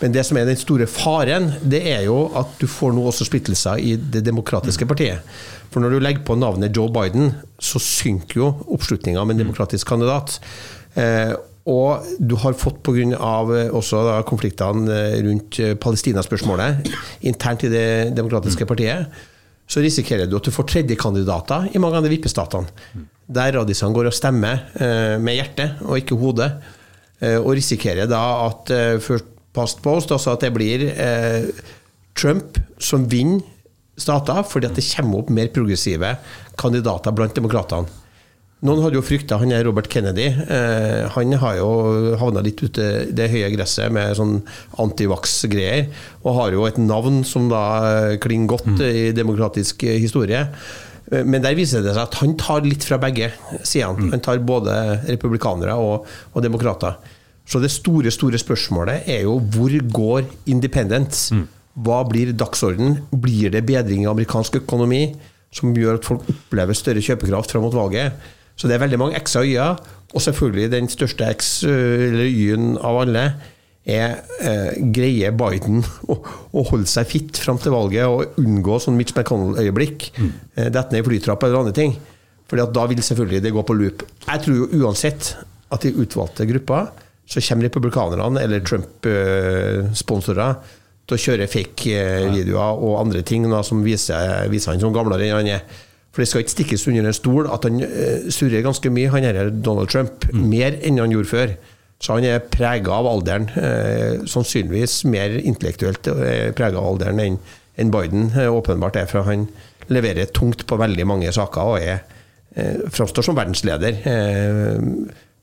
B: Men det som er den store faren, det er jo at du får nå også splittelser i Det demokratiske partiet. For når du legger på navnet Joe Biden, så synker jo oppslutninga med en demokratisk kandidat. Eh, og du har fått pga. da, konfliktene eh, rundt eh, Palestina-spørsmålet internt i Det demokratiske partiet, så risikerer du at du får tredjekandidater i mange av de vippestatene. Der radisene går og stemmer eh, med hjertet og ikke hodet. Eh, og risikerer da at først past post, altså at det blir eh, Trump som vinner stater, fordi at det kommer opp mer progressive kandidater blant demokratene. Noen hadde jo frykta han er Robert Kennedy. Eh, han har jo havna litt ute i det høye gresset med sånn antivax-greier. Og har jo et navn som da eh, klinger godt mm. i demokratisk historie. Eh, men der viser det seg at han tar litt fra begge sidene. Mm. Han tar både republikanere og, og, demokrater. Så det store store spørsmålet er jo hvor går independence? Mm. Hva blir dagsorden? Blir det bedring i amerikansk økonomi som gjør at folk opplever større kjøpekraft fram mot valget? Så det er veldig mange x-er og y-er. Og selvfølgelig den største x, eller y-en av alle, er eh, greier Biden å, å, holde seg fitt fram til valget og unngå sånn Mitch McConnell-øyeblikk. Mm. Eh, Dette ned i flytrappa eller andre ting. Fordi at da vil selvfølgelig det gå på loop. Jeg tror jo uansett at i utvalgte grupper så kommer republikanerne eller Trump-sponsorer til å kjøre fake-videoer og andre ting da, som viser, viser han som gamlere enn han er. For det skal ikke stikkes under en stol at han uh, surrer ganske mye, han her Donald Trump. Mm. Mer enn han gjorde før. Så han er prega av alderen. Uh, sannsynligvis mer intellektuelt uh, prega av alderen enn en Biden uh, åpenbart er, for han leverer tungt på veldig mange saker og er, uh, framstår som verdensleder.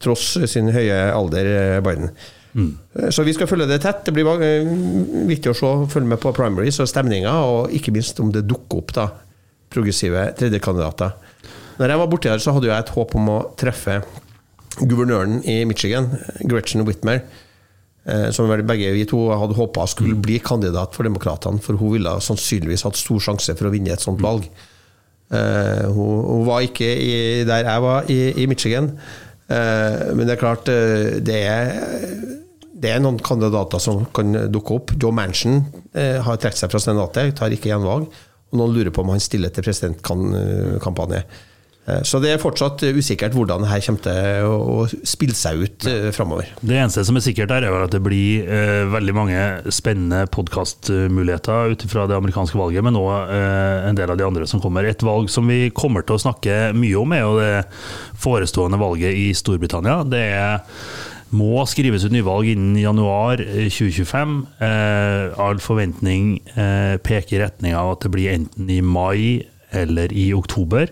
B: tross sin høye alder, Biden. Mm. Så vi skal følge det tett. Det blir viktig å se, følge med på primaries og stemninga, og ikke minst om det dukker opp da progressive tredjekandidater. Når jeg var borti her, så hadde jeg et håp om å treffe guvernøren i Michigan, Gretchen Whitmer. Eh, som vel begge vi to hadde håpa skulle bli kandidat for Demokratene. For hun ville sannsynligvis hatt stor sjanse for å vinne et sånt valg. Uh, hun, var ikke der jeg var, i, Michigan. Uh, men det er klart, det er, det er noen kandidater som kan dukke opp. Joe Manchin har trukket seg fra senatet, tar ikke gjenvalg. Og noen lurer på om han stiller til presidentkampanje. Eh, så det er fortsatt usikkert hvordan dette kommer til å spille seg ut. Eh, framover.
A: Det eneste som er sikkert, her er at det blir eh, veldig mange spennende podkastmuligheter ut fra det amerikanske valget, men òg eh, en del av de andre som kommer. Et valg som vi kommer til å snakke mye om, er jo det forestående valget i Storbritannia. Det er må skrives ut nyvalg innen januar 2025. Eh, eh, all forventning eh, peker i retning av at det blir enten i mai eller i oktober.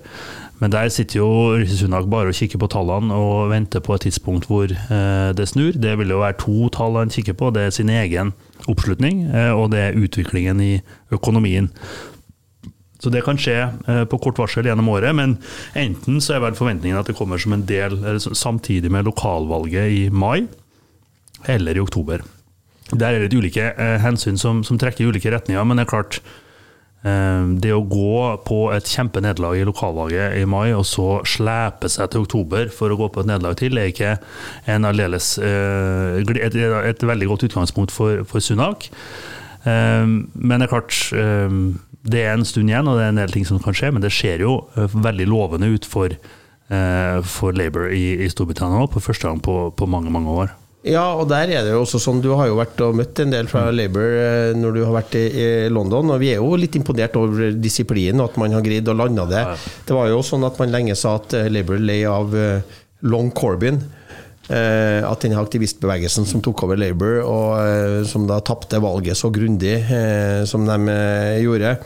A: Men der sitter jo Sunak bare og kikker på tallene og venter på et tidspunkt hvor eh, det snur. Det vil jo være to tall han kikker på. Det er sin egen oppslutning, eh, og det er utviklingen i økonomien. Så det kan skje eh, på kort varsel gjennom året, men enten så er vel forventningen at det kommer som en del samtidig med lokalvalget i mai, eller i oktober. Der er det ulike eh, hensyn som, som trekker i ulike retninger, men det er klart eh, det å gå på et kjempenederlag i lokalvalget i mai, og så slepe seg til oktober for å gå på et nederlag til, er ikke aldeles, et, et, veldig godt utgangspunkt for, for Sunak. Men det er klart det er en stund igjen, og det er en del ting som kan skje, men det ser jo eh, veldig lovende ut for, eh, for Labour i, i Storbritannia nå, på første gang på, på, mange, mange år.
B: Ja, og der er det jo også sånn, du har jo vært og møtt en del fra mm. Labour eh, når du har vært i, i, London, og vi er jo litt imponert over disiplinen og at man har greid å lande det. Det var jo sånn at man lenge sa at Labour lei av Long Corbyn. Eh, at denne aktivistbevegelsen som tok over Labour, og eh, som da tapte valget så grundig eh, som de gjorde,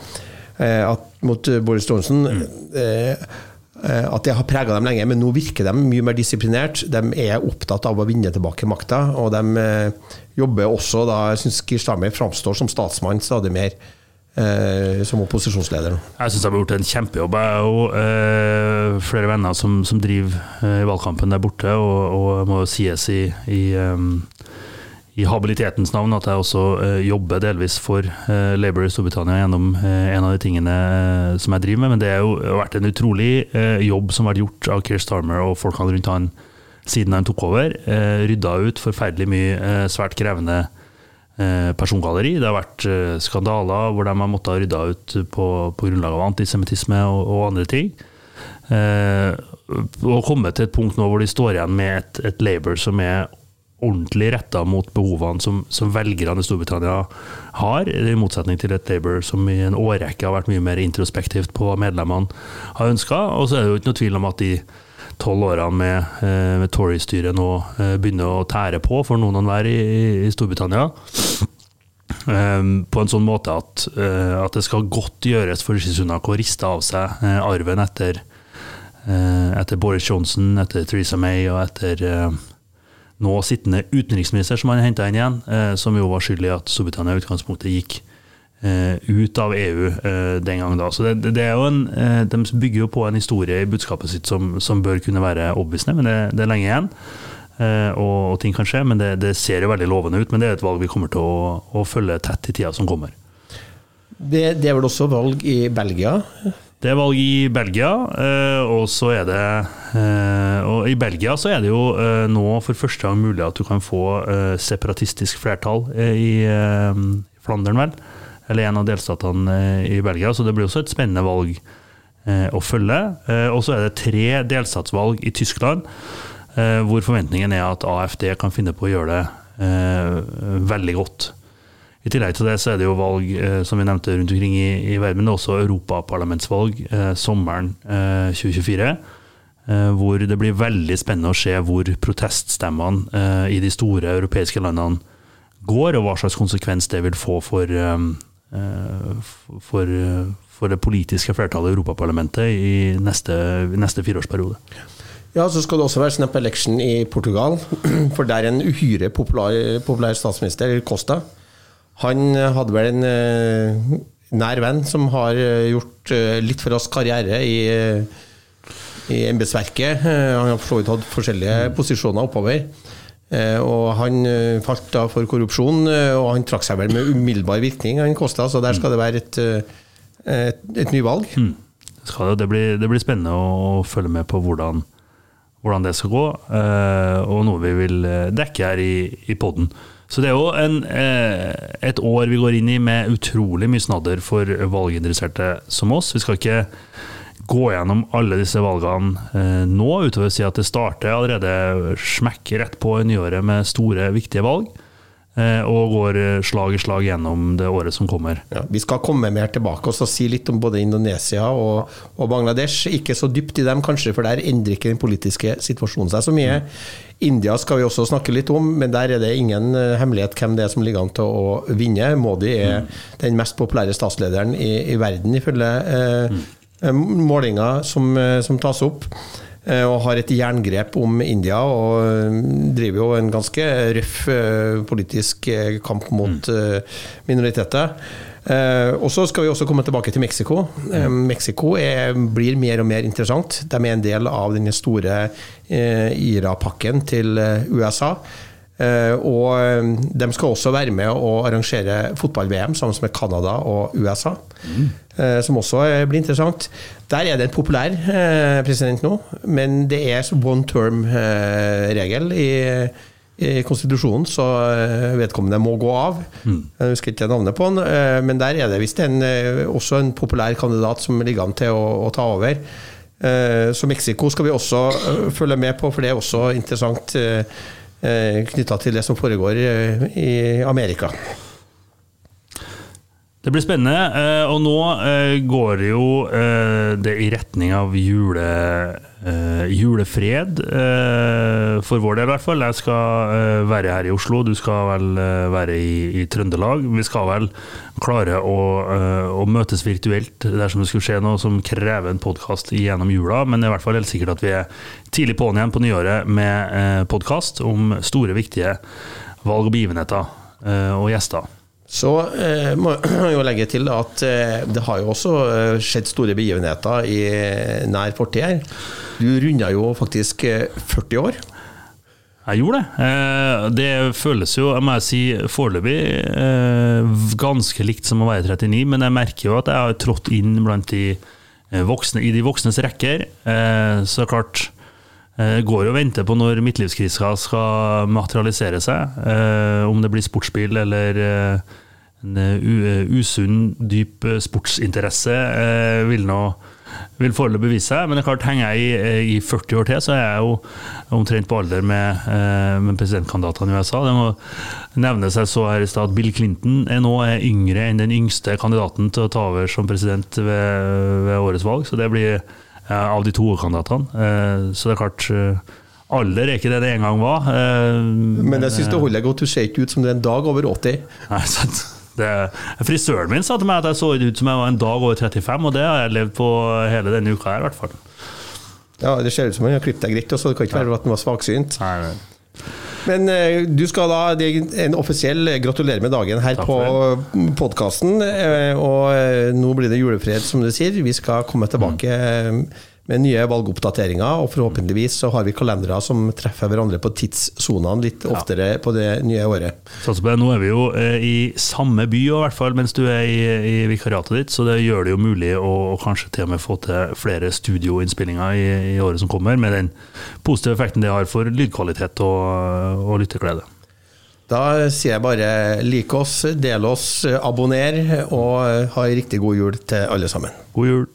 B: at, mot Boris Johnson mm. at det har prega dem lenge, men nå virker de mye mer disiplinert. De er opptatt av å vinne tilbake makta, og de jobber også da Jeg syns Keir framstår som statsmann stadig mer eh, som opposisjonsleder.
A: Jeg syns de har gjort en kjempejobb. Jeg har jo eh, flere venner som, som driver eh, valgkampen der borte, og, og må jo sies i, i, um, i habilitetens navn at jeg også eh, jobber delvis for eh, Labour i Storbritannia gjennom eh, en av de tingene som jeg driver med. Men det har jo vært en utrolig jobb som har vært gjort av Keir Starmer og folkene rundt han siden han tok over. rydda ut forferdelig mye svært krevende Eh, persongalleri. Det har vært eh, skandaler hvor de har måttet rydde ut på, på grunnlag av antisemittisme og, og, andre ting. Eh, og kommet til et punkt nå hvor de står igjen med et, et Labour som er ordentlig retta mot behovene som, som, velgerne i Storbritannia har, i motsetning til et Labour som i en årrekke har vært mye mer introspektivt på hva medlemmene har ønska. Og så er det jo ikke noe tvil om at de tolv årene med, eh, med Tory-styret nå eh, begynner å tære på for noen og hver i, i Storbritannia. Um, på en sånn måte at, uh, at, det skal godt gjøres for Rishi Sunak å riste av seg uh, arven etter, uh, etter, Boris Johnson, etter Theresa May og etter nå sittende utenriksminister, som han henta inn igjen, som jo var skyld i at Storbritannia i utgangspunktet gikk ut av EU eh, den gang da. Så det, det, er jo en, eh, De bygger jo på en historie i budskapet sitt som, som bør kunne være overbevisende, men det, det, er lenge igjen. Og, og, ting kan skje, men det, det, ser jo veldig lovende ut. Men det er et valg vi kommer til å, å følge tett i tida som kommer.
B: Det, det, er vel også valg i Belgia?
A: Det er valg i Belgia, og så er det Og i Belgia så er det jo nå for første gang mulig at du kan få separatistisk flertall i Flandern, vel eller en av delstatene eh, i Belgia. Så det blir også et spennende valg eh, å følge. Eh, og så er det tre delstatsvalg i Tyskland, hvor forventningen er at AFD kan finne på å gjøre det veldig godt. I tillegg til det så er det jo valg som vi nevnte rundt omkring i, i verden, men også europaparlamentsvalg sommeren 2024. hvor det blir veldig spennende å se hvor proteststemmene i de store europeiske landene går, og hva slags konsekvens det vil få for, for, for, det politiske flertallet i Europaparlamentet i neste, neste fireårsperiode.
B: Ja, så skal det også være snap election i Portugal. For der er en uhyre populær, populær statsminister, Costa. Han hadde vel en uh, nær venn som har gjort uh, litt for oss karriere i, uh, i embetsverket. han har for så vidt hatt forskjellige posisjoner oppover. Eh, og han eh, falt da for korrupsjon, eh, og han trakk seg vel med umiddelbar virkning, han Kosta, så der skal det være et, et, et nyvalg. Mm.
A: Det, blir, det, blir, spennende å følge med på hvordan, hvordan det skal gå, og noe vi vil dekke her i, i poden. Så det er jo en, et år vi går inn i med utrolig mye snadder for valginteresserte som oss. Vi skal ikke gå gjennom alle disse valgene eh, nå, utover å si at det starter allerede smekker rett på i nyåret med store, viktige valg. Eh, og går slag i slag gjennom det året som kommer.
B: Ja, vi skal komme mer tilbake og si litt om både Indonesia og, og, Bangladesh. Ikke så dypt i dem, kanskje, for der endrer ikke den politiske situasjonen seg så mye. India skal vi også snakke litt om, men der er det ingen eh, hemmelighet hvem det er som ligger an til å vinne. Modi er mm. den mest populære statslederen i, i verden, ifølge eh, mm. Eh, målinger som, eh, som tas opp eh, og har et jerngrep om India og driver jo en ganske røff politisk kamp mot mm. minoriteter. Og så skal vi også komme tilbake til Mexico. Mexico er, blir mer og mer interessant. De er en del av den store IRA-pakken til USA. Og de skal også være med å arrangere fotball-VM sammen med Canada og USA. Mm. Eh, som også blir interessant. Der er det en populær eh, president nå, men det er one term-regel eh, i, i konstitusjonen, så vedkommende må gå av. Mm. Jeg husker ikke navnet på han, men der er det visst også en populær kandidat som ligger an til å, å ta over. Så Mexico skal vi også følge med på, for det er også interessant knytta til det som foregår i Amerika.
A: Det blir spennende, eh, og nå eh, går jo eh, det i retning av jule, julefred. For vår del, i hvert fall. Jeg skal være her i Oslo, du skal vel være i, i Trøndelag. Vi skal vel klare å, å, møtes virtuelt dersom det skulle skje noe som krever en podkast gjennom jula, men det er i hvert fall helt sikkert at vi er tidlig på'n igjen på nyåret med podkast om store, viktige valg og begivenheter og gjester.
B: Så eh, må jeg jo legge til at eh, det har jo også eh, skjedd store begivenheter i nær fortid her. Du runda jo faktisk 40 eh, år.
A: Jeg gjorde det. Eh, det føles jo, jeg må si, foreløpig ganske likt som å være 39, men jeg merker jo at jeg har trådt inn blant de voksne, i de voksnes rekker. Så klart går og venter på når midtlivskrisa skal materialisere seg. om det blir sportsbil eller en usunn, dyp sportsinteresse vil nå vil foreløpig vise seg. Men det er klart, henger jeg i, i, 40 år til, så er jeg jo omtrent på alder med, med presidentkandidatene i USA. Det må nevnes jeg så her i stad at Bill Clinton er nå yngre enn den yngste kandidaten til å ta over som president ved, ved årets valg. Så det blir av de to kandidatene. Så det er klart Alder er ikke det det en gang var.
B: Men jeg syns det holder godt. Du ser ikke ut som du er en dag over 80.
A: Nei, sant. Det, frisøren min sa til meg at jeg så ut som jeg var en dag over 35, og det har jeg levd på hele denne uka her, i hvert fall.
B: Ja, det ser ut som han har klippet deg greit, så det kan ikke være at han var svaksynt. Men uh, du skal da Det er en offisiell gratulerer med dagen her på podkasten. Eh, og nå blir det julefred, som du sier. Vi skal komme tilbake. Mm med nye valgoppdateringer, og forhåpentligvis så har vi kalendere som treffer hverandre på tidssonene litt oftere ja. på det nye året.
A: Satser på det. Nå er vi jo eh, i samme by, i hvert fall mens du er i, i vikariatet ditt, så det gjør det jo mulig å, å kanskje til og med få til flere studioinnspillinger i, i, året som kommer, med den positive effekten det har for lydkvalitet og, og lytterglede.
B: Da sier jeg bare lik oss, del oss, abonner, og ha ei riktig god jul til alle sammen.
A: God jul.